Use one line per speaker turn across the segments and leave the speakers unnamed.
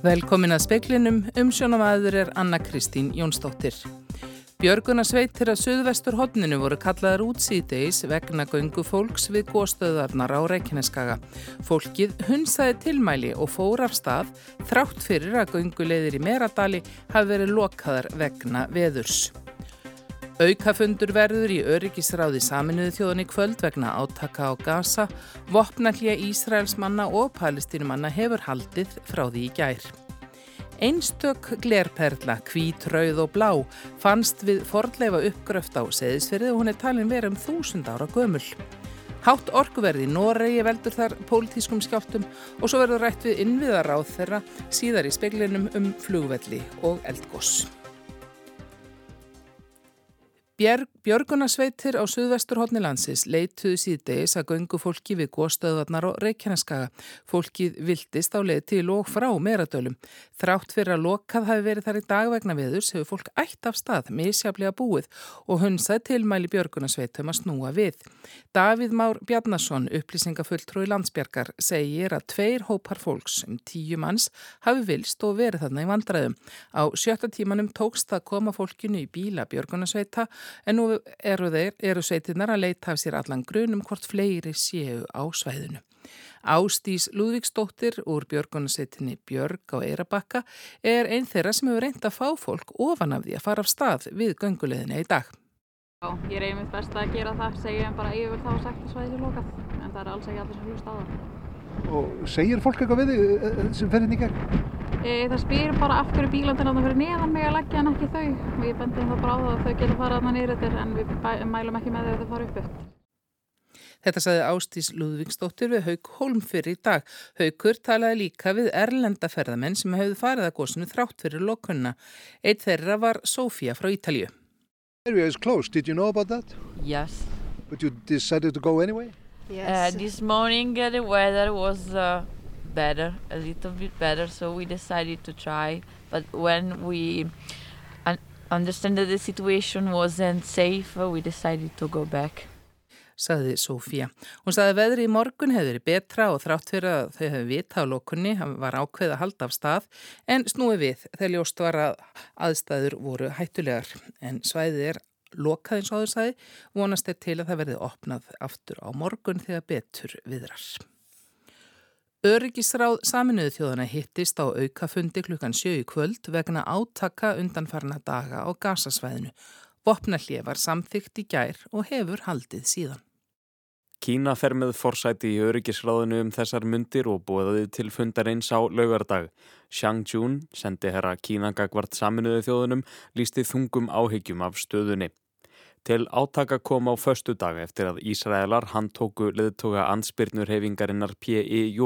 Velkomin að speiklinum, umsjónamaður er Anna Kristín Jónsdóttir. Björgunarsveitir að Suðvestur hodninu voru kallaðar út síðdeis vegna göngu fólks við góðstöðarnar á Reykjaneskaga. Fólkið hunsaði tilmæli og fór af stað þrátt fyrir að gönguleiðir í Meradali hafi verið lokaðar vegna veðurs. Aukafundur verður í öryggisráði saminuðu þjóðan í kvöld vegna átaka á Gaza, vopnallja Ísraels manna og palestinumanna hefur haldið frá því í gær. Einstök glerperla, hvít, rauð og blá fannst við fordleifa uppgröft á seðisferði og hún er talin verið um þúsund ára gömul. Hátt orkuverði Noregi veldur þar pólitískum skjáltum og svo verður rætt við innviðar á þeirra síðar í speklinum um flugvelli og eldgoss. Björg, Björgunarsveitir á Suðvesturhóttni landsins leituðu síðdegis að göngu fólki við góðstöðvarnar og reykjarnaskaga. Fólkið viltist á leið til og frá meradölum. Þrátt fyrir að lokað hafi verið þar í dag vegna viðurs hefur fólk ætt af stað misjaflega búið og hunsaði tilmæli Björgunarsveitum að snúa við. Davíð Már Bjarnason, upplýsingafulltrúi landsbjargar, segir að tveir hópar fólks um tíu manns hafi vilst og verið þarna í vandræðum. Á sjötta tímanum tókst að koma fólkinu í bíla Björgunarsveita en nú eru, þeir, eru sveitinnar að leita af sér allan grunum hvort fleiri séu á svæðinu. Ástís Lúðvíksdóttir úr Björgunarsveitinni Björg á Eirabakka er einn þeirra sem hefur reynd að fá fólk ofan af því að fara af stað við gönguleðina í dag.
Já, ég reyði mitt best að gera það, segja bara yfir þá sagt að svæðið er lokað, en það er alls ekki allir sem hlust á það.
Og segir fólk eitthvað við þig eh, sem fer inn í gegn?
E, það spyr bara af hverju bílandina það fyrir neðan mig að leggja en ekki þau og ég bendi það bara á það að þau geta farað þarna niður eftir en við mælum ekki með þau að þau fara upp eftir.
Þetta saði Ástís Lúðvíksdóttir við Haug Holm fyrir í dag. Haugur talaði líka við erlendaferðamenn sem hefðu farið að góðsunu þrátt fyrir lokunna. Eitt þeirra var Sofía frá Ítalju.
Yes. Uh, this morning uh, the weather was uh, better, a little bit better, so we decided to try. But when we un understand that the situation wasn't safe, uh, we decided to go back.
Saði Sofía. Hún saði að veðri í morgun hefur verið betra og þrátt fyrir að þau hefur vita á lokunni, hann var ákveð að halda af stað, en snúi við þegar ljóst var að aðstæður voru hættulegar. En svæðið er lokað eins og áður saði, vonast er til að það verði opnað aftur á morgun þegar betur viðrar. Öryggisráð saminuðu þjóðana hittist á aukafundi klukkan sjö í kvöld vegna átaka undanfarna daga á gasasvæðinu. Vopnallið var samþygt í gær og hefur haldið síðan.
Kína fer með forsæti í öryggisráðinu um þessar myndir og búiði til fundarins á laugardag. Xiang Jun, sendi herra Kína gagvart saminuðu þjóðunum, lísti þungum áhyggjum af stöðunni. Til átaka kom á förstu dag eftir að Ísraelar handtóku leðtoga ansbyrnur hefingarinnar PIJ.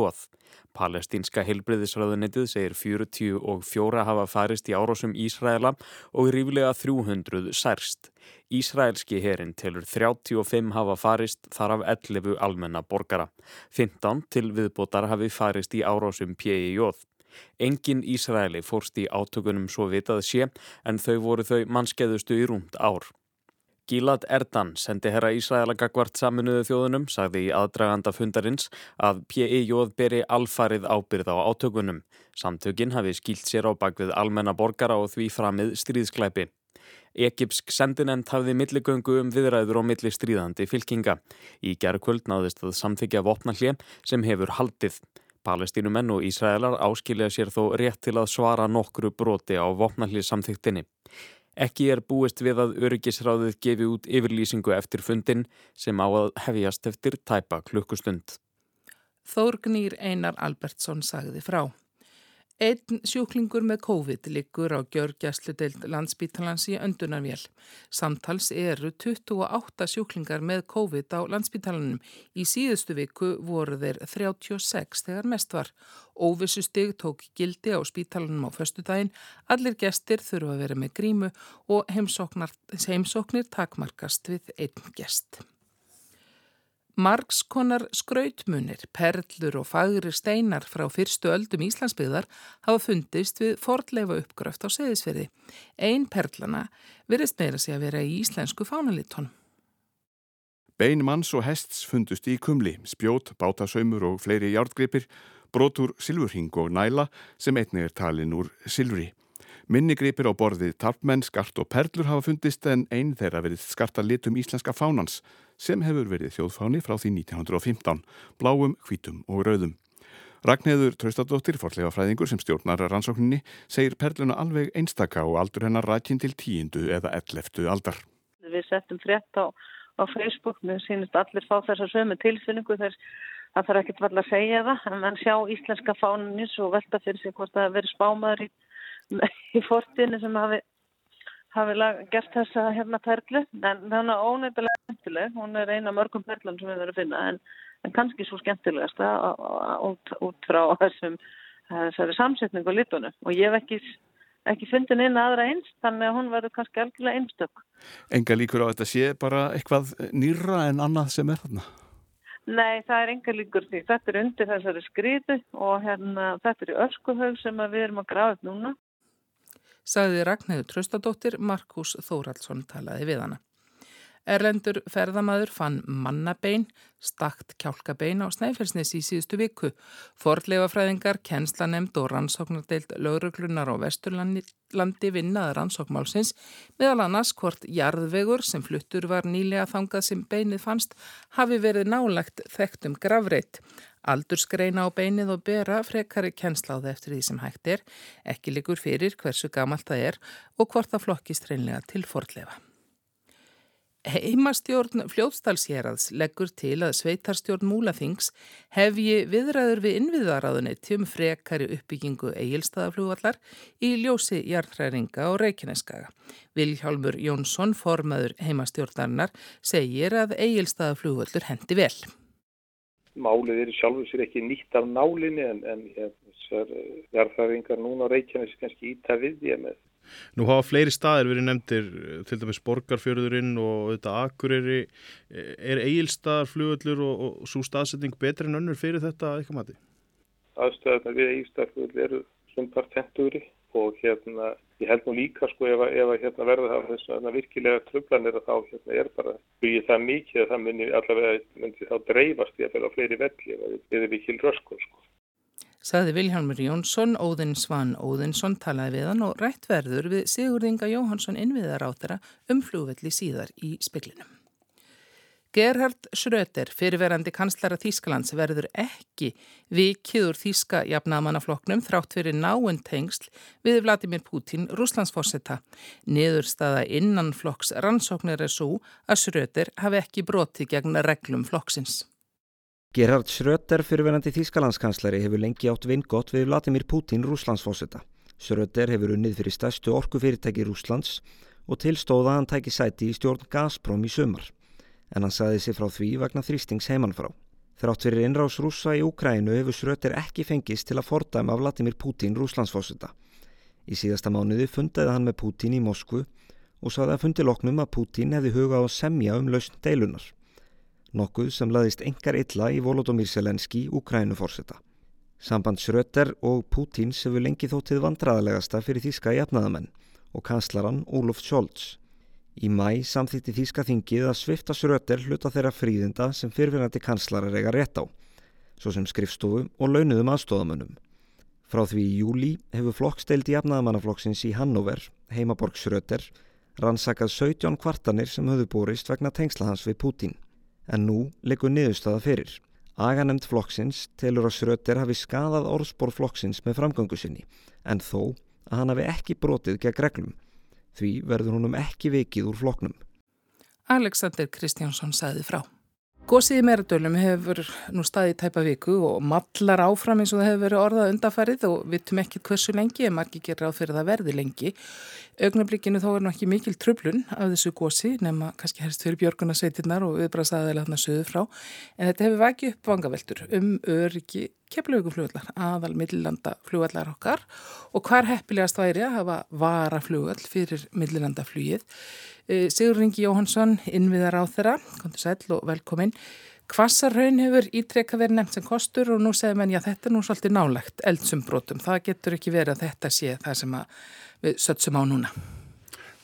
Palestínska heilbriðisröðunitið segir 44 hafa farist í árásum Ísraela og ríflega 300 særst. Ísraelski herin telur 35 hafa farist þar af 11 almenna borgara. 15 til viðbótar hafi farist í árásum PIJ. Engin Ísraeli fórst í átökunum svo vitað sé en þau voru þau mannskeðustu í rúmt ár. Gílad Erdan sendi herra Ísraela gagvart saminuðu þjóðunum, sagði í aðdraganda fundarins að PIJ beri alfarið ábyrð á átökunum. Samtökin hafi skilt sér á bakvið almenna borgara og því framið stríðsklæpi. Egipsk sendinend hafði milligöngu um viðræður og milli stríðandi fylkinga. Í gerðkvöld náðist að samþykja vopnallið sem hefur haldið. Palestínumenn og Ísraelar áskilja sér þó rétt til að svara nokkru broti á vopnallið samþyktinni. Ekki er búist við að öryggisráðið gefi út yfirlýsingu eftir fundin sem á að hefjast eftir tæpa klukkustund.
Þórgnýr Einar Albertsson sagði frá. Einn sjúklingur með COVID liggur á gjörgjastludeld landsbítalans í öndunarvél. Samtals eru 28 sjúklingar með COVID á landsbítalanum. Í síðustu viku voru þeir 36 þegar mest var. Óvissu stig tók gildi á spítalanum á föstudaginn. Allir gestir þurfa að vera með grímu og heimsóknir takmarkast við einn gest. Markskonar skrautmunir, perlur og fagri steinar frá fyrstu öldum Íslandsbyðar hafa fundist við fordleifa uppgröft á seðisferði. Einn perlana verist meira sig að vera í íslensku fánalitón.
Bein manns og hests fundust í kumli, spjót, bátasaumur og fleiri hjártgripir brotur silfurhing og næla sem einnig er talin úr silfri. Minnigripir á borðið tarpmenn, skart og perlur hafa fundist en einn þeirra verið skarta litum íslenska fánans sem hefur verið þjóðfáni frá því 1915, bláum, hvítum og rauðum. Ragnheður Traustadóttir, forlega fræðingur sem stjórnar rannsókninni, segir perluna alveg einstaka og aldur hennar rækinn til tíundu eða elleftu aldar.
Við settum frétt á, á Facebook, mér sínist allir fá þessar sömu tilfinningu þess það þarf ekkert vall að segja það, en mann sjá íslenska fánunins og velta fyrir sig hvort það verið spámaður í í fortinu sem hafi, hafi gert þessa hérna perlu en það er ónefnilega skemmtileg hún er eina mörgum perlun sem við verðum að finna en, en kannski svo skemmtilegast út, út frá þessum þessari samsetning og litunum og ég hef ekki ekki fundin inn aðra eins, þannig að hún verður kannski algjörlega einstök.
Enga líkur á þetta sé bara eitthvað nýra en annað sem er þarna?
Nei, það er enga líkur því. Þetta er undir þessari skriðu og hérna, þetta er í öskuhaug sem við erum að grafa upp núna
sagði Ragnhildur Tröstadóttir, Markus Þóraldsson talaði við hana. Erlendur ferðamaður fann mannabein, stakt kjálkabein á Snæfellsnes í síðustu viku. Fordleifafræðingar, kenslanemnd og rannsóknardeild lauruglunar á Vesturlandi vinnaði rannsókmálsins meðal annars hvort jarðvegur sem fluttur var nýlega þangað sem beinið fannst hafi verið nálagt þekkt um gravreit. Aldurskreina á beinið og bera frekari kennsláði eftir því sem hægt er, ekki likur fyrir hversu gamalt það er og hvort það flokkist reynlega til fordlefa. Heimastjórn fljóðstalsjeraðs leggur til að sveitarstjórn Múlaþings hefji viðræður við innviðaráðunni um frekari uppbyggingu eigilstaðaflúvallar í ljósi jarnræringa og reikineskaga. Viljálmur Jónsson, formaður heimastjórnarinnar, segir að eigilstaðaflúvallur hendi vel
málið er sjálfur sér ekki nýtt af nálinni en, en þessar jarðfæringar núna á Reykjanes kannski íta við ég með.
Nú hafa fleiri staðir verið nefndir, til dæmis Borgarfjörðurinn og þetta Akureyri. Er eigilstaðar, flugullur og, og svo staðsetning betri en önnur fyrir þetta eitthvað mati?
Aðstöðarna við eigilstaðar eru svonpart tentúri og hérna ég held nú líka sko ef að, ef að hérna, verða það þess að virkilega tröflanir að þá hérna, er bara byggið það mikið að það myndi allavega myndi þá dreifast í að á fleiri velli eða við erum ekki hlröskun sko.
Saði Vilhelmur Jónsson, Óðinn Svan Óðinsson talaði við hann og rætt verður við Sigurðinga Jóhansson innviðar á þeirra um flúvelli síðar í speklinum. Gerhard Schröter, fyrirverandi kanslara Þýskalands, verður ekki vikiður Þýska jafnamannafloknum þrátt fyrir náinn tengsl við Vladimir Putin, rúslandsforsetta. Niðurstaða innan flokks rannsóknir er svo að Schröter hafi ekki broti gegn reglum flokksins.
Gerhard Schröter, fyrirverandi Þýskalandskanslari, hefur lengi átt vingott við Vladimir Putin, rúslandsforsetta. Schröter hefur unnið fyrir stærstu orkufyrirtæki Rúslands og tilstóða hann tæki sæti í stjórn Gazprom í sömar en hann saði sig frá því vegna þrýstings heimanfrá. Þrátt fyrir innrás rúsa í Úkrænu hefur Schröter ekki fengist til að fordæma Vladimir Putin rúslandsfósita. Í síðasta mánuði fundaði hann með Putin í Moskvu og saði að fundi loknum að Putin hefði hugað á semja um lausn deilunar. Nokkuð sem laðist engar illa í Volodymyr Selenski Úkrænufórseta. Samband Schröter og Putins hefur lengi þóttið vandraðalegasta fyrir þíska jafnaðamenn og kanslaran Olof Scholz. Í mæ samþýtti Þíska þingið að svifta sröter hluta þeirra fríðinda sem fyrfirandi kanslarar eiga rétt á, svo sem skrifstofu og launuðum aðstóðamönnum. Frá því í júli hefur flokksteild í afnaðamannaflokksins í Hannover, heimaborg sröter, rannsakað 17 kvartanir sem höfðu búrist vegna tengsla hans við Pútín. En nú leikur niðurstaða fyrir. Aganemt flokksins telur að sröter hafi skadað orðspór flokksins með framgöngu sinni, en þó að hann hafi ekki brotið gegn reglum. Því verður húnum ekki vikið úr floknum.
Alexander Kristjánsson sagði frá. Gósið í meradölum hefur nú staðið tæpa viku og mallar áfram eins og það hefur verið orðað undafarið og vitum ekki hversu lengi, en margir gerir á fyrir það verði lengi. Ögnablikinu þó er nú ekki mikil tröflun af þessu gósi, nema kannski helst fyrir björgunarsveitirnar og viðbrasaðilega þarna söðu frá, en þetta hefur vakið upp vangaveltur um öryggi keflauguflugvallar, aðal millilanda flugvallar okkar og hvar heppilegast væri að hafa varaflugvall fyrir millilandaflugið. Eh, Sigur Ringi Jóhansson, innviðar á þeirra, kontur sæl og velkomin. Kvassarhaun hefur ítrekka verið nefnt sem kostur og nú segir menn já þetta er nú svolítið nálegt eldsumbrotum. Það getur ekki verið að þetta sé það sem við sötsum á núna.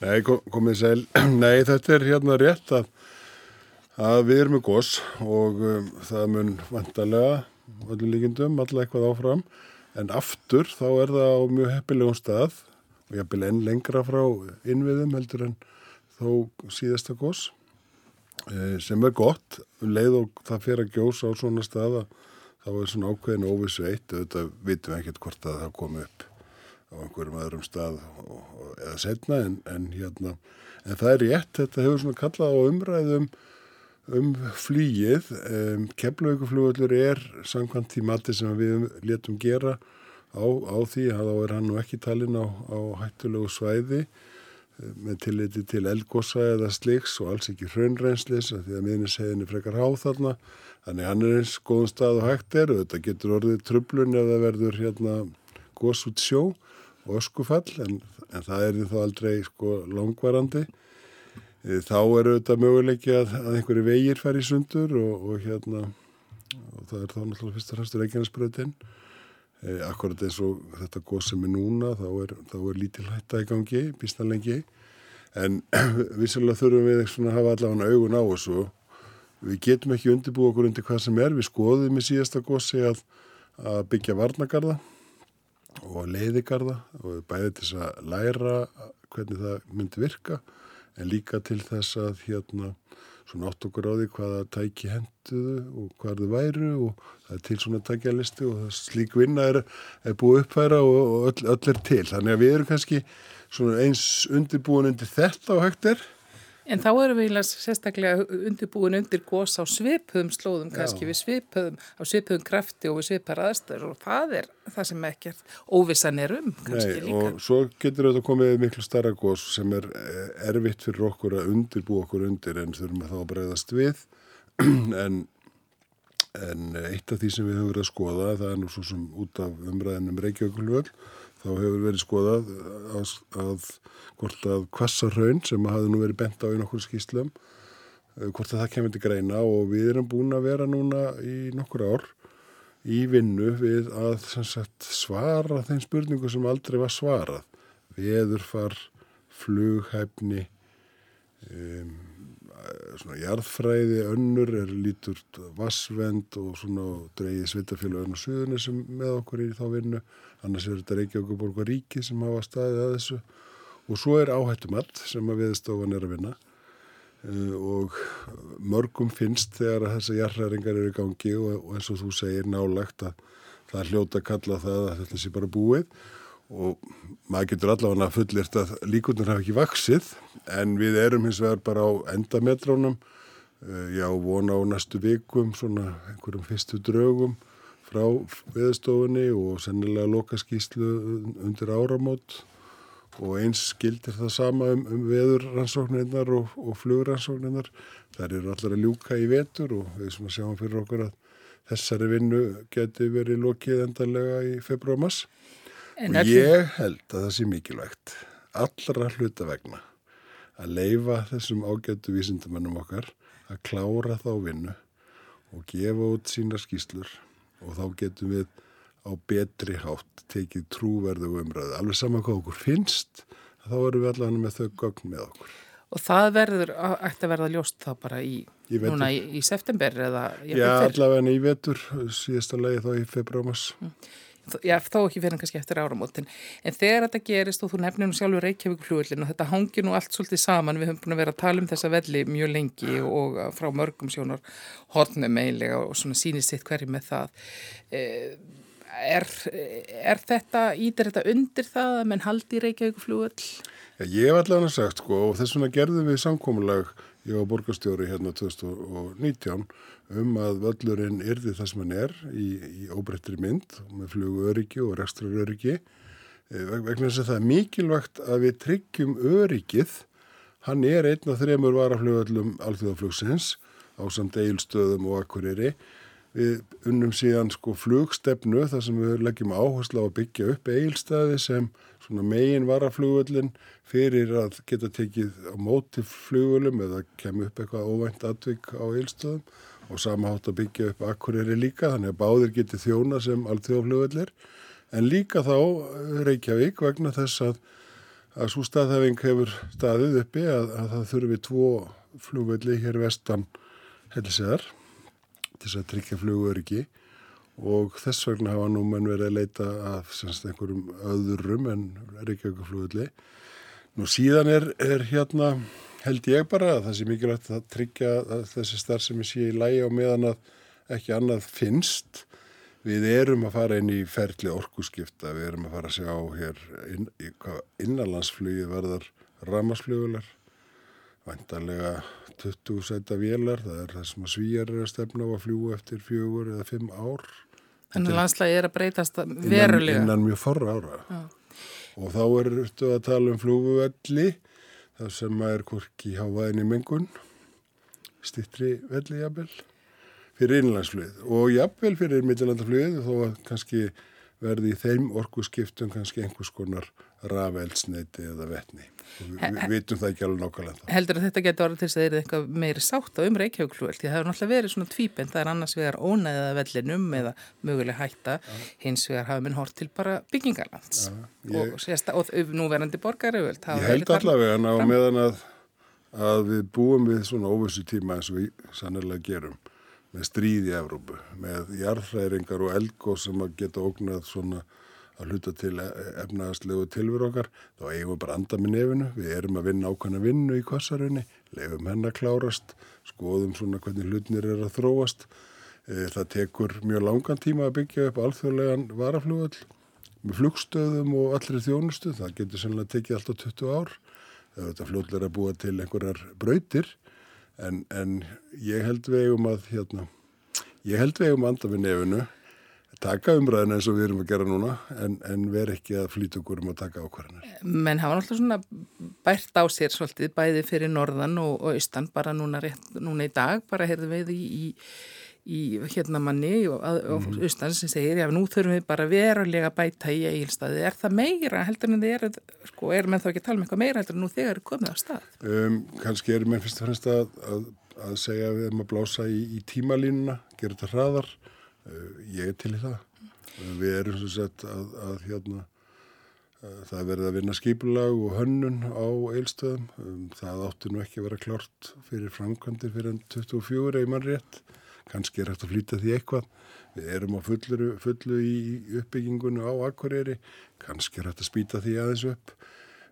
Nei, komið sæl. Nei, þetta er hérna rétt að, að við erum með gos og um, það mun vantarlega öllum líkindum, alla eitthvað áfram en aftur þá er það á mjög heppilegum stað og ég vil enn lengra frá innviðum heldur en þó síðasta gós eh, sem er gott. Um leið og það fyrir að gjósa á svona staða þá er svona ákveðin óvissu eitt. Auðvitað vitum við ekkert hvort að það komi upp á einhverjum öðrum stað og, og, eða setna en, en hérna en það er rétt, þetta hefur svona kallað á umræðum um flýið. Um, Keflavíkuflugvöldur er samkvæmt því mati sem við letum gera á, á því þá er hann nú ekki talin á, á hættulegu svæði með tilliti til elgosa eða sliks og alls ekki hraunreynslis því að miðnisegin er frekar háð þarna. Þannig hann er eins góðum stað og hægt er og þetta getur orðið trublun ef það verður hérna gos út sjó og öskufall en, en það er þá aldrei sko langvarandi. Eh, þá eru þetta möguleiki að, að einhverju vegir fær í sundur og, og hérna og það er þá náttúrulega fyrst og fremst Reykjanesbröðin e, akkurat eins og þetta góð sem er núna þá er, er lítil hætta í gangi býsta lengi. En vissulega þurfum við að hafa allavega augun á þessu. Við getum ekki undirbúið okkur undir hvað sem er. Við skoðum í síðasta gósi að, að byggja varnagarða og leiðigarða og bæði til þess að læra hvernig það myndi virka en líka til þess að hérna svona átt okkur á því hvaða tæki henduðu og hvað þau væru og það er til svona tækjalisti og slík vinna er, er búið uppfæra og, og öll, öll er til. Þannig að við erum kannski eins undirbúin undir þetta á högtir
En þá erum við sérstaklega undirbúin undir gós á svipöðum slóðum, kannski Já. við svipöðum, á svipöðum krafti og við svipar aðstöður og það er það sem ekkert óvissan er um, kannski
Nei,
líka.
Og svo getur þetta komið miklu starra gós sem er eh, erfitt fyrir okkur að undirbú okkur undir en þurfum að þá breyðast við en, en eitt af því sem við höfum verið að skoða, það er nú svo sem út af umræðinum Reykjavíkulvöld, þá hefur verið skoðað að, að hvort að kvassarhaun sem hafi nú verið bent á í nokkur skýslum eh, hvort að það kemur til greina og við erum búin að vera núna í nokkur ár í vinnu við að sagt, svara þeim spurningu sem aldrei var svarað. Veðurfar, flughæfni um, svona jarðfræði önnur er lítur vassvend og svona dreyið svitafélagin og suðunni sem með okkur í þá vinnu. Annars er þetta Reykjavík og Borgar Ríki sem hafa staðið að þessu. Og svo er áhættumall sem að viðstofan er að vinna. Uh, og mörgum finnst þegar að þessa jarðræringar eru í gangi og, og eins og þú segir nálagt að það er hljóta að kalla það að þetta sé bara búið og maður getur allavega fullirt að líkunar hafa ekki vaksið en við erum hins vegar bara á endametrónum uh, já, vona á næstu vikum svona einhverjum fyrstu draugum frá viðstofunni og sennilega lokaskíslu undir áramót. Og eins skildir það sama um, um veðurrannsóknirnar og, og flugrannsóknirnar. Það eru allar að ljúka í vetur og við sjáum fyrir okkur að þessari vinnu geti verið lokið endarlega í februar-mass. Og ég held að það sé mikilvægt, allra hluta vegna, að leifa þessum ágættu vísindamennum okkar að klára þá vinnu og gefa út sína skýslur og þá getum við á betri hátt tekið trúverðu umræðu. Alveg saman hvað okkur finnst, þá erum við allavega með þau gögn með okkur.
Og það verður, ætti að verða ljóst þá bara í, núna í, í september eða?
Já, allavega í vetur, síðasta lagi þá í februarmas. Mm.
Já, þá ekki fyrir kannski eftir áramótin. En þegar þetta gerist og þú nefnir nú sjálfur Reykjavík fljóðlinn og þetta hangi nú allt svolítið saman, við höfum búin að vera að tala um þessa velli mjög lengi og frá mörgum sjónar hornum eiginlega og svona sínist sitt hverju með það. Eh, Er, er þetta, ítir þetta undir það að menn haldi Reykjavík?
Ja, ég hef allavega sagt sko og þess vegna gerðum við samkómulag ég var borgarstjóri hérna 2019 um að völlurinn yrði það sem hann er í, í óbreyttri mynd með flugöryggi og rekstraröryggi. Eh, vegna þess að það er mikilvægt að við tryggjum öryggið. Hann er einn af þremur varaflugöllum alþjóðaflugsins á samt eigilstöðum og akkurýri Við unnum síðan sko flugstefnu þar sem við leggjum áherslu á að byggja upp eigilstaði sem megin varaflugvöldin fyrir að geta tekið á móti flugvöldum eða kemur upp eitthvað óvænt atvik á eigilstöðum og samahátt að byggja upp akkurýri líka þannig að báðir geti þjóna sem allþjóðflugvöldir en líka þá Reykjavík vegna þess að, að svo staðhæfing hefur staðið uppi að, að það þurfi tvo flugvöldi hér vestan helseðar til þess að tryggja fluguriki og þess vegna hafa nú menn verið að leita af semst einhverjum öðrum en Reykjavíkuflugulli. Nú síðan er, er hérna held ég bara að það sé mikilvægt að tryggja að þessi starf sem ég sé í lægi á meðan að ekki annað finnst. Við erum að fara inn í ferli orkuskipta, við erum að fara að sjá hér inn, innanlandsflugi verðar ramasflugular, vantarlega 20 seta vélar, það er það sem að svíjar er að stefna á að fljúa eftir fjögur eða fimm ár.
Þannig að landslægi er að breytast verulega.
Innan, innan mjög forra ára. Já. Og þá er þetta að tala um flúguvelli, það sem er hvorki hávaðin í mengun, stittri velli jafnvel, fyrir innlandsflöð. Og jafnvel fyrir mittilandaflöð, þó að kannski verði í þeim orgu skiptum kannski einhvers konar rafeldsneiti eða vettni. Við vi vitum það ekki alveg nákvæmlega.
Heldur að þetta getur orðið til þess að það er eitthvað meiri sátt á um Reykjavík-flugvel því það hefur náttúrulega verið svona tvíbend það er annars vegar ónæðið vellinum eða möguleg hætta, ja. hins vegar hafa minn hort til bara byggingarlands ja, ég, og, sérsta, og núverandi borgaröföld.
Ég held allavega ná meðan að, að við búum við svona óvissu tíma eins og við sannlega gerum með stríð í Evrópu, með jarðhræringar og elgóð sem að geta ógnað svona að hluta til efnaðarslegu tilveru okkar, þá eigum við bara anda með nefinu, við erum að vinna ákvæmna vinnu í kvassarunni, leifum henn að klárast, skoðum svona hvernig hlutnir er að þróast. E, það tekur mjög langan tíma að byggja upp alþjóðlegan varaflugall með flugstöðum og allri þjónustu, það getur sannlega tekið alltaf 20 ár. Þetta fljóðlega er að búa til einhverjar brautir, en, en ég held vegum að, hérna, ég held vegum að anda með nefinu, taka umræðin eins og við erum að gera núna en, en ver ekki að flýta okkur um að taka ákvarðanir.
Menn hafa náttúrulega svona bært á sér svolítið bæði fyrir norðan og austan bara núna, rétt, núna í dag, bara heyrðu við í, í, í hérna manni og, mm. austan sem segir já nú þurfum við bara verulega bæta í eigilstaði. Er það meira heldur en þið eru, sko er menn þá ekki að tala um eitthvað meira heldur en nú þegar eru komið á stað?
Um, kannski er menn fyrst og fremst að, að, að segja við um að blása í, í tímalínuna, gera þetta hraðar Eh, ég er til í það. Við erum svo sett að, að hérna, að það verði að vinna skipulag og hönnun á eilstöðum. Um, það átti nú ekki að vera klárt fyrir framkvæmdir fyrir enn 24 eða mann rétt. Kanski er hægt að flýta því eitthvað. Við erum á fullu, fullu í uppbyggingunni á Akureyri. Kanski er hægt að spýta því aðeins upp.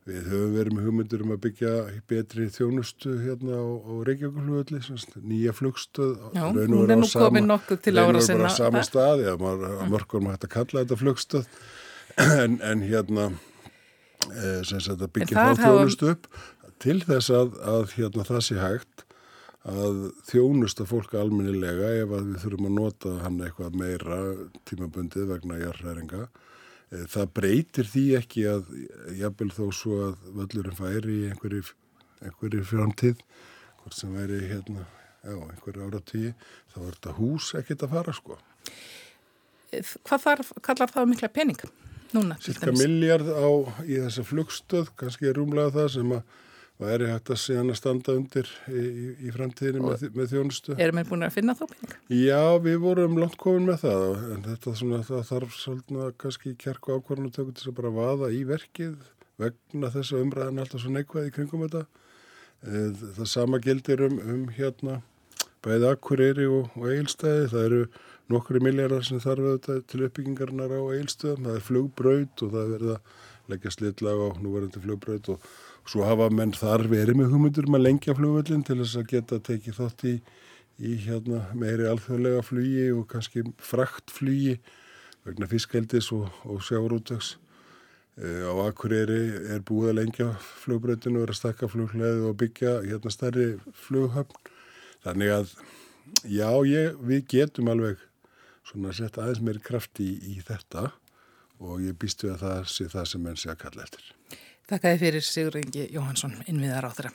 Við höfum verið með hugmyndur um að byggja betri þjónustu hérna á, á Reykjavík-flugöldi, nýja flugstöð.
Já, hún er nú komið nokkuð til ára sinna.
Reynur bara á sama stað, já, mörgur maður hægt að kalla þetta flugstöð, en, en hérna, e, sem sagt að byggja þá þjónustu upp til þess að, að hérna það sé hægt að þjónusta fólk alminnilega ef að við þurfum að nota hann eitthvað meira tímabundið vegna jarðræringa Eh, það breytir því ekki að jafnvel þó svo að völlurinn færi í einhverju, einhverju framtíð, hvort sem væri hérna, já, einhverju áratíi, þá er þetta hús ekkert að fara sko.
Hvað þarf, kallar það mikla pening núna?
Cirka miljard á í þessa flugstöð, kannski er rúmlega það sem að væri hægt að síðan að standa undir í, í, framtíðinni með, með þjónustu.
Erum við búin að finna þá pening?
Já, við vorum langt komin með það en þetta svona, þarf svolítið kannski kjarku ákvarðan og tökur til að bara vaða í verkið vegna þess að umræðan alltaf svo neikvæði kringum þetta. Eh, það sama gildir um, um hérna bæði Akureyri og, og Eilstæði. Það eru nokkru miljardar sem þarf auðvitað til uppbyggingarnar á Eilstöðum. Það er flugbraut og það verða leggja slitlag á núverandi flugbraut og Svo hafa menn þar verið með hugmyndur um að lengja flugvöldin til þess að geta tekið þátt í, í hérna, meiri alþjóðlega flugi og kannski fraktflugi vegna fiskheldis og, og sjáurútöks. E, á Akureyri er búið að lengja flugbröðinu er að stakka flugleði og byggja hérna stærri flughöfn. Þannig að já, ég, við getum alveg svona setja aðeins meiri kraft í, í þetta og ég býstu að það sé það sem menn sé að kalla eftir.
Þakkaði fyrir Sigur Ingi Jóhansson, innviðar á þeirra.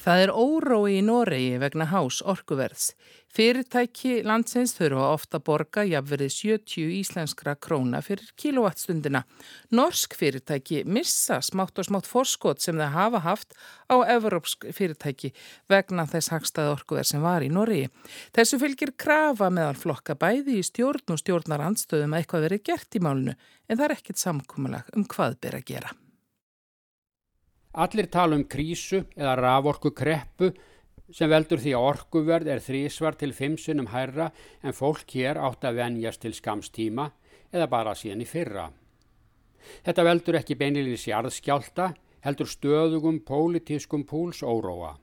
Það er órói í Noregi vegna hás orkuverðs. Fyrirtæki landsins þurfa ofta borga jafnverðið 70 íslenskra króna fyrir kilowattstundina. Norsk fyrirtæki missa smátt og smátt forskot sem það hafa haft á evropsk fyrirtæki vegna þess hagstaði orkuverð sem var í Noregi. Þessu fylgir krafa meðal flokka bæði í stjórn og stjórnar andstöðum að eitthvað verið gert í málunu en það er ekkit samkúmulag um hvað ber að gera.
Allir tala um krísu eða raforku kreppu sem veldur því að orkuverð er þrísvar til fimmsunum hærra en fólk hér átt að venjast til skamstíma eða bara síðan í fyrra. Þetta veldur ekki beinilins jarðskjálta, heldur stöðugum pólitískum púls óróa.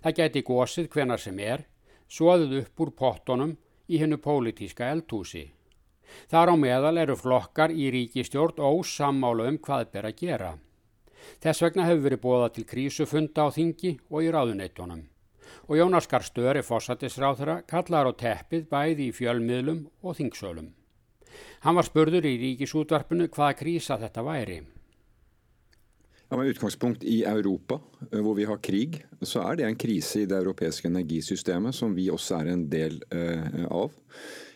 Það geti gósið hvenar sem er, svoðuð upp úr pottonum í hennu pólitíska eldhúsi. Þar á meðal eru flokkar í ríkistjórn ósammála um hvað ber að gera. Þess vegna hefur verið bóða til krísufunda á þingi og í ráðuneitunum og Jónas Garstöri fósættisráþara kallar á teppið bæði í fjölmiðlum og þingsölum. Han var spurður i rikisútvarpinu hvaða krísa þetta væri.
Ja, med utgangspunkt i Europa, eh, hvor vi har krig, så er det en krise i det europeiske energisystemet som vi også er en del uh, av.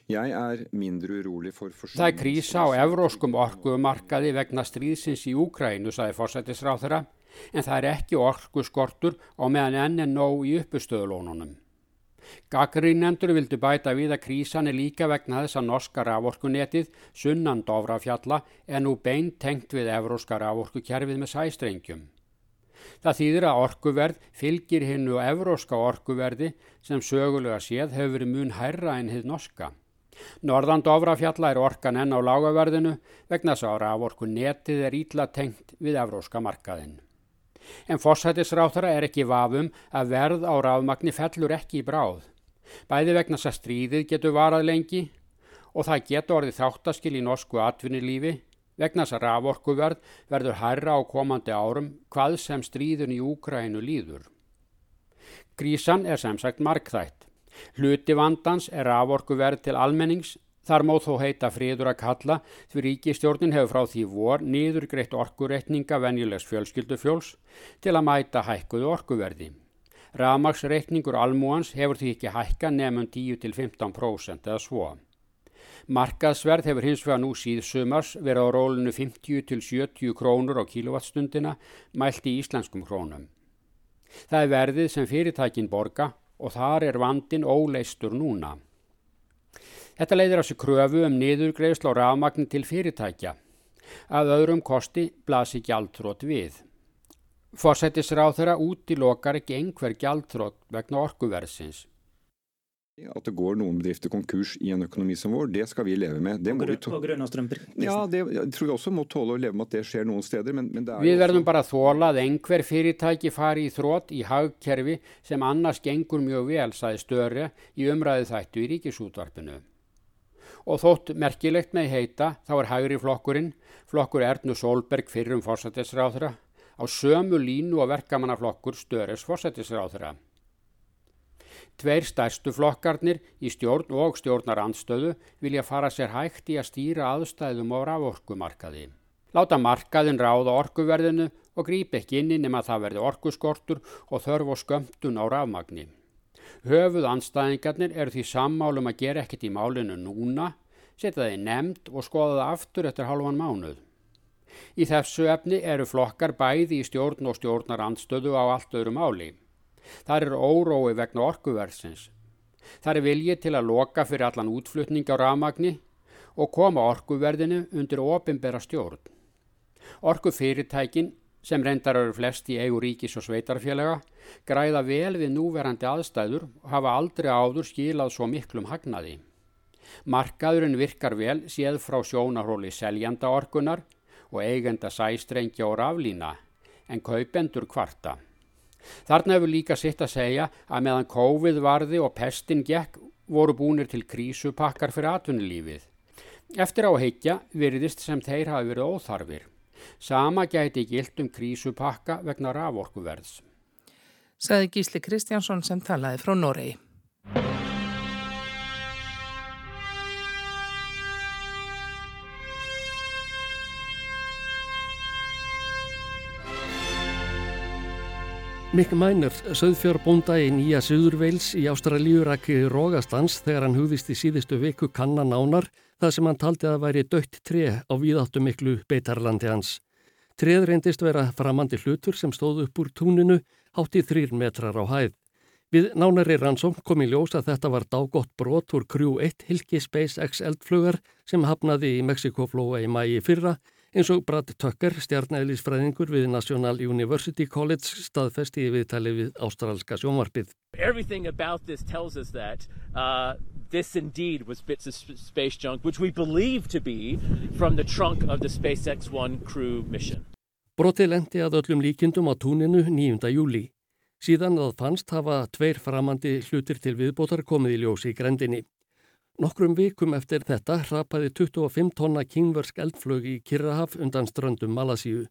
Er.
Það er krísa á evróskum orkumarkaði vegna stríðsins í Úkrænu, sagði fórsættisráþara en það er ekki orku skortur á meðan enn er nóg í uppustöðulónunum. Gaggrínendur vildu bæta við að krísan er líka vegna þess að norska raforkunetið sunnan Dóvrafjalla er nú beint tengt við evróska raforkukerfið með sæstrengjum. Það þýðir að orkuverð fylgir hinnu evróska orkuverði sem sögulega séð hefur verið mun hærra en hið norska. Norðan Dóvrafjalla er orkan enn á lágaverðinu vegna þess að raforkunetið er ítla tengt við evróska markaðinn. En fósætisráþara er ekki vafum að verð á ráðmagni fellur ekki í bráð. Bæði vegna þess að stríðið getur varað lengi og það getur orðið þáttaskil í norsku atvinnilífi vegna þess að raforkuverð verður hærra á komandi árum hvað sem stríðun í Úgrænu líður. Grísan er sem sagt markþætt. Hluti vandans er raforkuverð til almennings Þar móð þó heita friður að kalla því ríkistjórnin hefur frá því vor nýður greitt orkureikninga venjulegs fjölskyldufjóls til að mæta hækkuðu orkuverði. Ramagsreikningur almúans hefur því ekki hækka nefnum 10-15% eða svo. Markaðsverð hefur hins vegar nú síðsumars verið á rólinu 50-70 krónur á kilowattstundina mælt í íslenskum krónum. Það er verðið sem fyrirtækin borga og þar er vandin óleistur núna. Þetta leiðir á sig kröfu um niðurgreifsla og rafmagn til fyrirtækja. Að öðrum kosti blasi gjaldtrót við. Forsættisráð þeirra útilokar ekki einhver gjaldtrót vegna orkuverðsins.
At det går noen bedrifter konkurs i en økonomi som vår, det skal vi leve med. Det
må vi?
Ja, det, jeg tror vi også må tåle å leve med at det skjer noen steder. Men, men det
er við verðum også... bara að þóla að einhver fyrirtæki fari í þrótt í hagkerfi sem annars gengur mjög vel, sagði Störi í umræðu þættu í ríkisútvarpinu og þótt merkilegt með heita þá er hægri flokkurinn, flokkur Ernu Solberg fyrrum fórsættisráðra, á sömu línu og verkamannaflokkur Störes fórsættisráðra. Tveir stærstu flokkarnir í stjórn og stjórnarandstöðu vilja fara sér hægt í að stýra aðstæðum á raforkumarkaði. Láta markaðin ráða orkuverðinu og gríp ekki inn nema það verði orkuskortur og þörf og skömmtun á rafmagni. Höfuð anstæðingarnir eru því sammálum að gera ekkert í málinu núna, setja í nefnd og skoða það aftur eftir halvan mánuð. Í þessu efni eru flokkar bæði í stjórn og stjórnar andstöðu á allt öðru máli. Það eru órói vegna orkuverðsins. Það er viljið til að loka fyrir allan útflutning á ramagni og koma orkuverðinu undir ofinbera stjórn. Orkufyrirtækin sem reyndar eru flest í eigu ríkis og sveitarfélaga, græða vel við núverandi aðstæður og hafa aldrei áður skilað svo miklum hagnaði. Markaðurinn virkar vel séð frá sjónarhóli seljanda orkunar og eigenda sæstrengja og raflína, en kaupendur kvarta. Þarna hefur líka sitt að segja að meðan COVID varði og pestin gekk voru búinir til krísupakkar fyrir atvinnulífið. Eftir á heikja virðist sem þeir hafi verið óþarfir. Sama gæti gilt um krísupakka vegna raforkuverðs.
Saði Gísli Kristjánsson sem talaði frá Noregi.
Mick Miner, söðfjörbónda í nýja Suðurveils í Ástralíu rakki Rógastans þegar hann hugðist í síðustu viku kannan ánar það sem hann taldi að væri dött tre á víðáttu miklu beitarlandi hans. Treð reyndist vera framandi hlutur sem stóð upp úr túninu hátt í þrýr metrar á hæð. Við nánari rannsóm kom í ljós að þetta var dágott brot úr Crew 1 Hilki SpaceX eldflugar sem hafnaði í Mexikoflóa í mægi fyrra Eins og Brad Tucker, stjarnæðlisfræðingur við National University College, staðfesti í viðtali við ástralska sjónvarpið.
Everything about this tells us that uh, this indeed was bits of space junk, which we believe to be from the trunk of the SpaceX One crew mission.
Broti lendi að öllum líkindum á túninu 9. júli. Síðan að fannst hafa tveir framandi hlutir til viðbótar komið í ljósi í grendinni. Nokkrum vikum eftir þetta hrapaði 25 tonna kingversk eldflög í Kirrahaf undan ströndum Malasíu.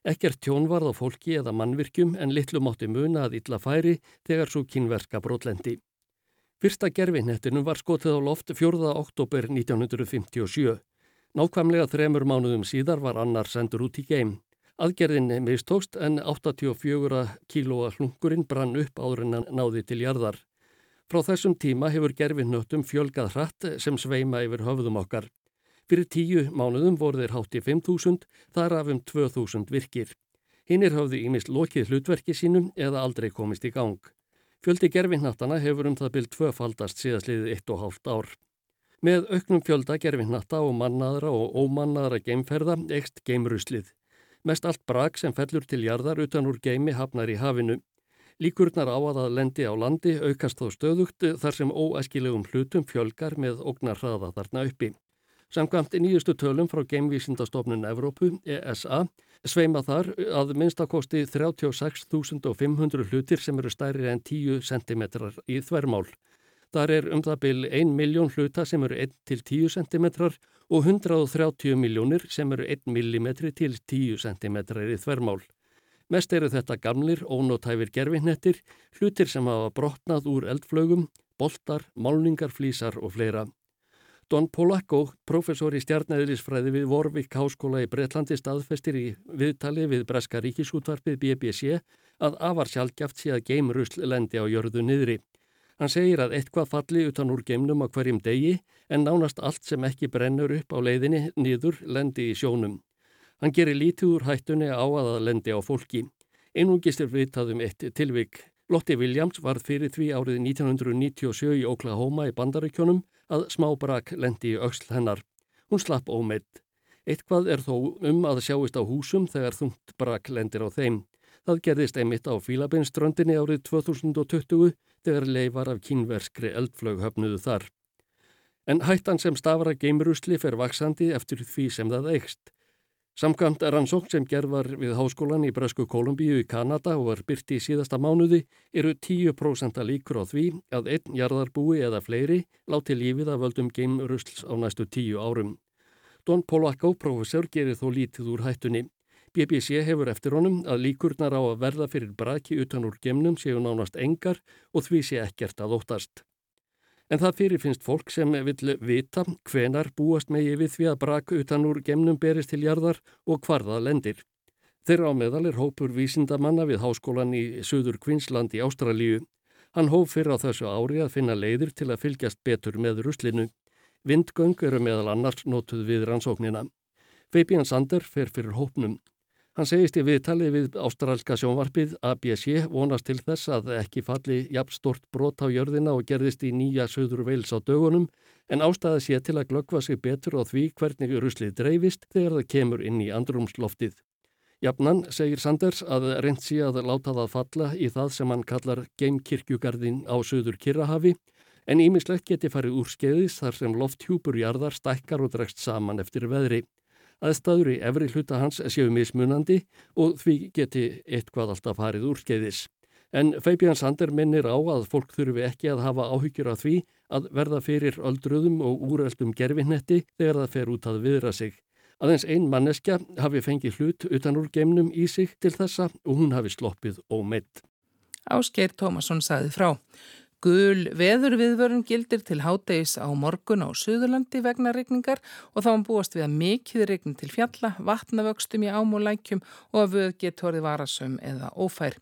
Ekkert tjón varð á fólki eða mannvirkjum en litlu mátti muna að illa færi þegar svo kingverska brotlendi. Fyrsta gerfinhettinum var skotið á loft 4. oktober 1957. Nákvæmlega þremur mánuðum síðar var annar sendur út í geim. Aðgerðin mistókst en 84 kílóa hlungurinn brann upp áður en náði til jarðar. Frá þessum tíma hefur gerfinnöttum fjölgað hratt sem sveima yfir höfðum okkar. Fyrir tíu mánuðum voru þeir hátt í 5.000, þar af um 2.000 virkir. Hinnir höfðu ímist lokið hlutverki sínum eða aldrei komist í gang. Fjöldi gerfinnattana hefur um það byrjt tvöfaldast og hálft ár. Með auknum fjölda gerfinnatta og mannaðra og ómannaðra geimferða ekst geimruslið. Mest allt brak sem fellur til jarðar utan úr geimi hafnar í hafinu. Líkurnar á að það lendi á landi aukast þó stöðugt þar sem óæskilegum hlutum fjölgar með ógnar hraða þarna uppi. Samkvæmt nýjustu tölum frá Geimvísindastofnun Evrópu, ESA, sveima þar að minnstakosti 36.500 hlutir sem eru stærri en 10 cm í þvermál. Þar er um það byl 1 miljón hluta sem eru 1-10 cm og 130 miljónir sem eru 1 mm til 10 cm í þvermál. Mest eru þetta gamlir, ónótæfir gerfinnettir, hlutir sem hafa brotnað úr eldflögum, boltar, málningarflísar og fleira. Don Polacco, professor í stjarnæðirisfræði við Vorvik Háskóla í Breitlandi staðfestir í viðtali við Breska ríkisútvarpið BBC að afar sjálfgjaft sé að geimrusl lendi á jörðu niðri. Hann segir að eitthvað falli utan úr geimnum á hverjum degi en nánast allt sem ekki brennur upp á leiðinni niður lendi í sjónum. Hann gerir lítið úr hættunni á að það lendi á fólki. Einungist er viðtaðum eitt tilvik. Lotti Williams varð fyrir því árið 1997 í Oklahoma í bandaríkjónum að smábrak lendi í auksl hennar. Hún slapp ómeitt. Eitthvað er þó um að sjáist á húsum þegar þungt brak lendir á þeim. Það gerðist einmitt á Fílabinströndinni árið 2020 þegar leifar af kínverskri eldflög höfnuðu þar. En hættan sem stafara geimrusli fer vaksandi eftir því sem það eigst. Samkvæmt rannsókn sem gerð var við háskólan í Brösku Kolumbíu í Kanada og var byrti í síðasta mánuði eru 10% líkur á því að einn jarðarbúi eða fleiri láti lífið af völdum geimrusls á næstu tíu árum. Don Polacco, professor, gerir þó lítið úr hættunni. BBC hefur eftir honum að líkurnar á að verða fyrir braki utan úr gemnum séu nánast engar og því sé ekkert að óttast. En það fyrirfinnst fólk sem vil vita hvenar búast megi við því að brak utan úr gemnum berist til jarðar og hvarða lendir. Þeirra á meðal er hópur vísindamanna við háskólan í Suður Kvinsland í Ástralíu. Hann hóf fyrir á þessu ári að finna leiðir til að fylgjast betur með ruslinu. Vindgöng eru meðal annars notuð við rannsóknina. Fabian Sander fer fyrir hópnum. Hann segist í viðtali við ástralska sjónvarpið ABC vonast til þess að ekki falli jafn stort brot á jörðina og gerðist í nýja söður veils á dögunum en ástæða sé til að glöggva sig betur á því hvernig ruslið dreifist þegar það kemur inn í andrumsloftið. Jafnan segir Sanders að reynd sé að láta það falla í það sem hann kallar geimkirkjugarðin á söður Kirrahafi en ímislegt geti farið úr skeiðis þar sem lofthjúpur jarðar stækkar og dregst saman eftir veðri. Aðstæður í efri hluta hans séu mismunandi og því geti eitthvað alltaf farið úr skeiðis. En Fabian Sander minnir á að fólk þurfi ekki að hafa áhyggjur af því að verða fyrir öldruðum og úröldum gerfinnetti þegar það fer út að viðra sig. Aðeins ein manneskja hafi fengið hlut utan úr gemnum í sig til þessa og hún hafi sloppið ómeitt.
Áskeir Tómasson saði frá. Gul veðurviðvörun gildir til hádegis á morgun á Suðurlandi vegna regningar og þá hann búast við að mikið regn til fjalla, vatnavöxtum í ám og að vöð getur orðið varasum eða ófær.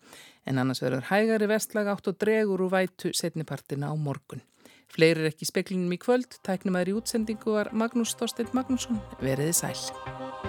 En annars verður hægari vestlag átt og dregur úr vætu setnipartina á morgun. Fleiri er ekki speklinum í kvöld, tæknum aðri útsendingu var Magnús Storstedt Magnússon, veriði sæl.